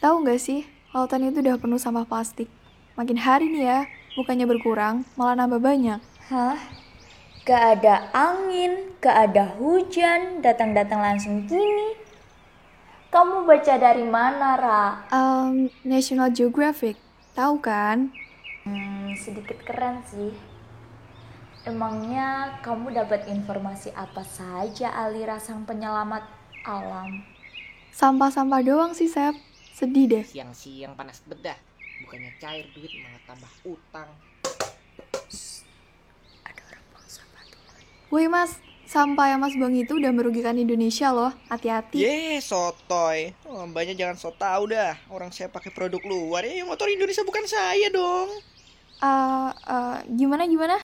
Tahu nggak sih, lautan itu udah penuh sampah plastik. Makin hari nih ya, bukannya berkurang, malah nambah banyak. Hah? Gak ada angin, gak ada hujan, datang-datang langsung gini. Kamu baca dari mana, Ra? Um, National Geographic, tahu kan? Hmm, sedikit keren sih. Emangnya kamu dapat informasi apa saja Alira sang penyelamat alam? Sampah-sampah doang sih, Sep. Sedih deh. Siang-siang panas bedah. Bukannya cair duit malah tambah utang. Ada orang buang sampah tuh. Woi mas, sampah yang mas buang itu udah merugikan Indonesia loh. Hati-hati. Ye, sotoy. Oh, mbaknya jangan so tau dah. Orang saya pakai produk luar. Ya, yang motor Indonesia bukan saya dong. Eh, eh, gimana gimana?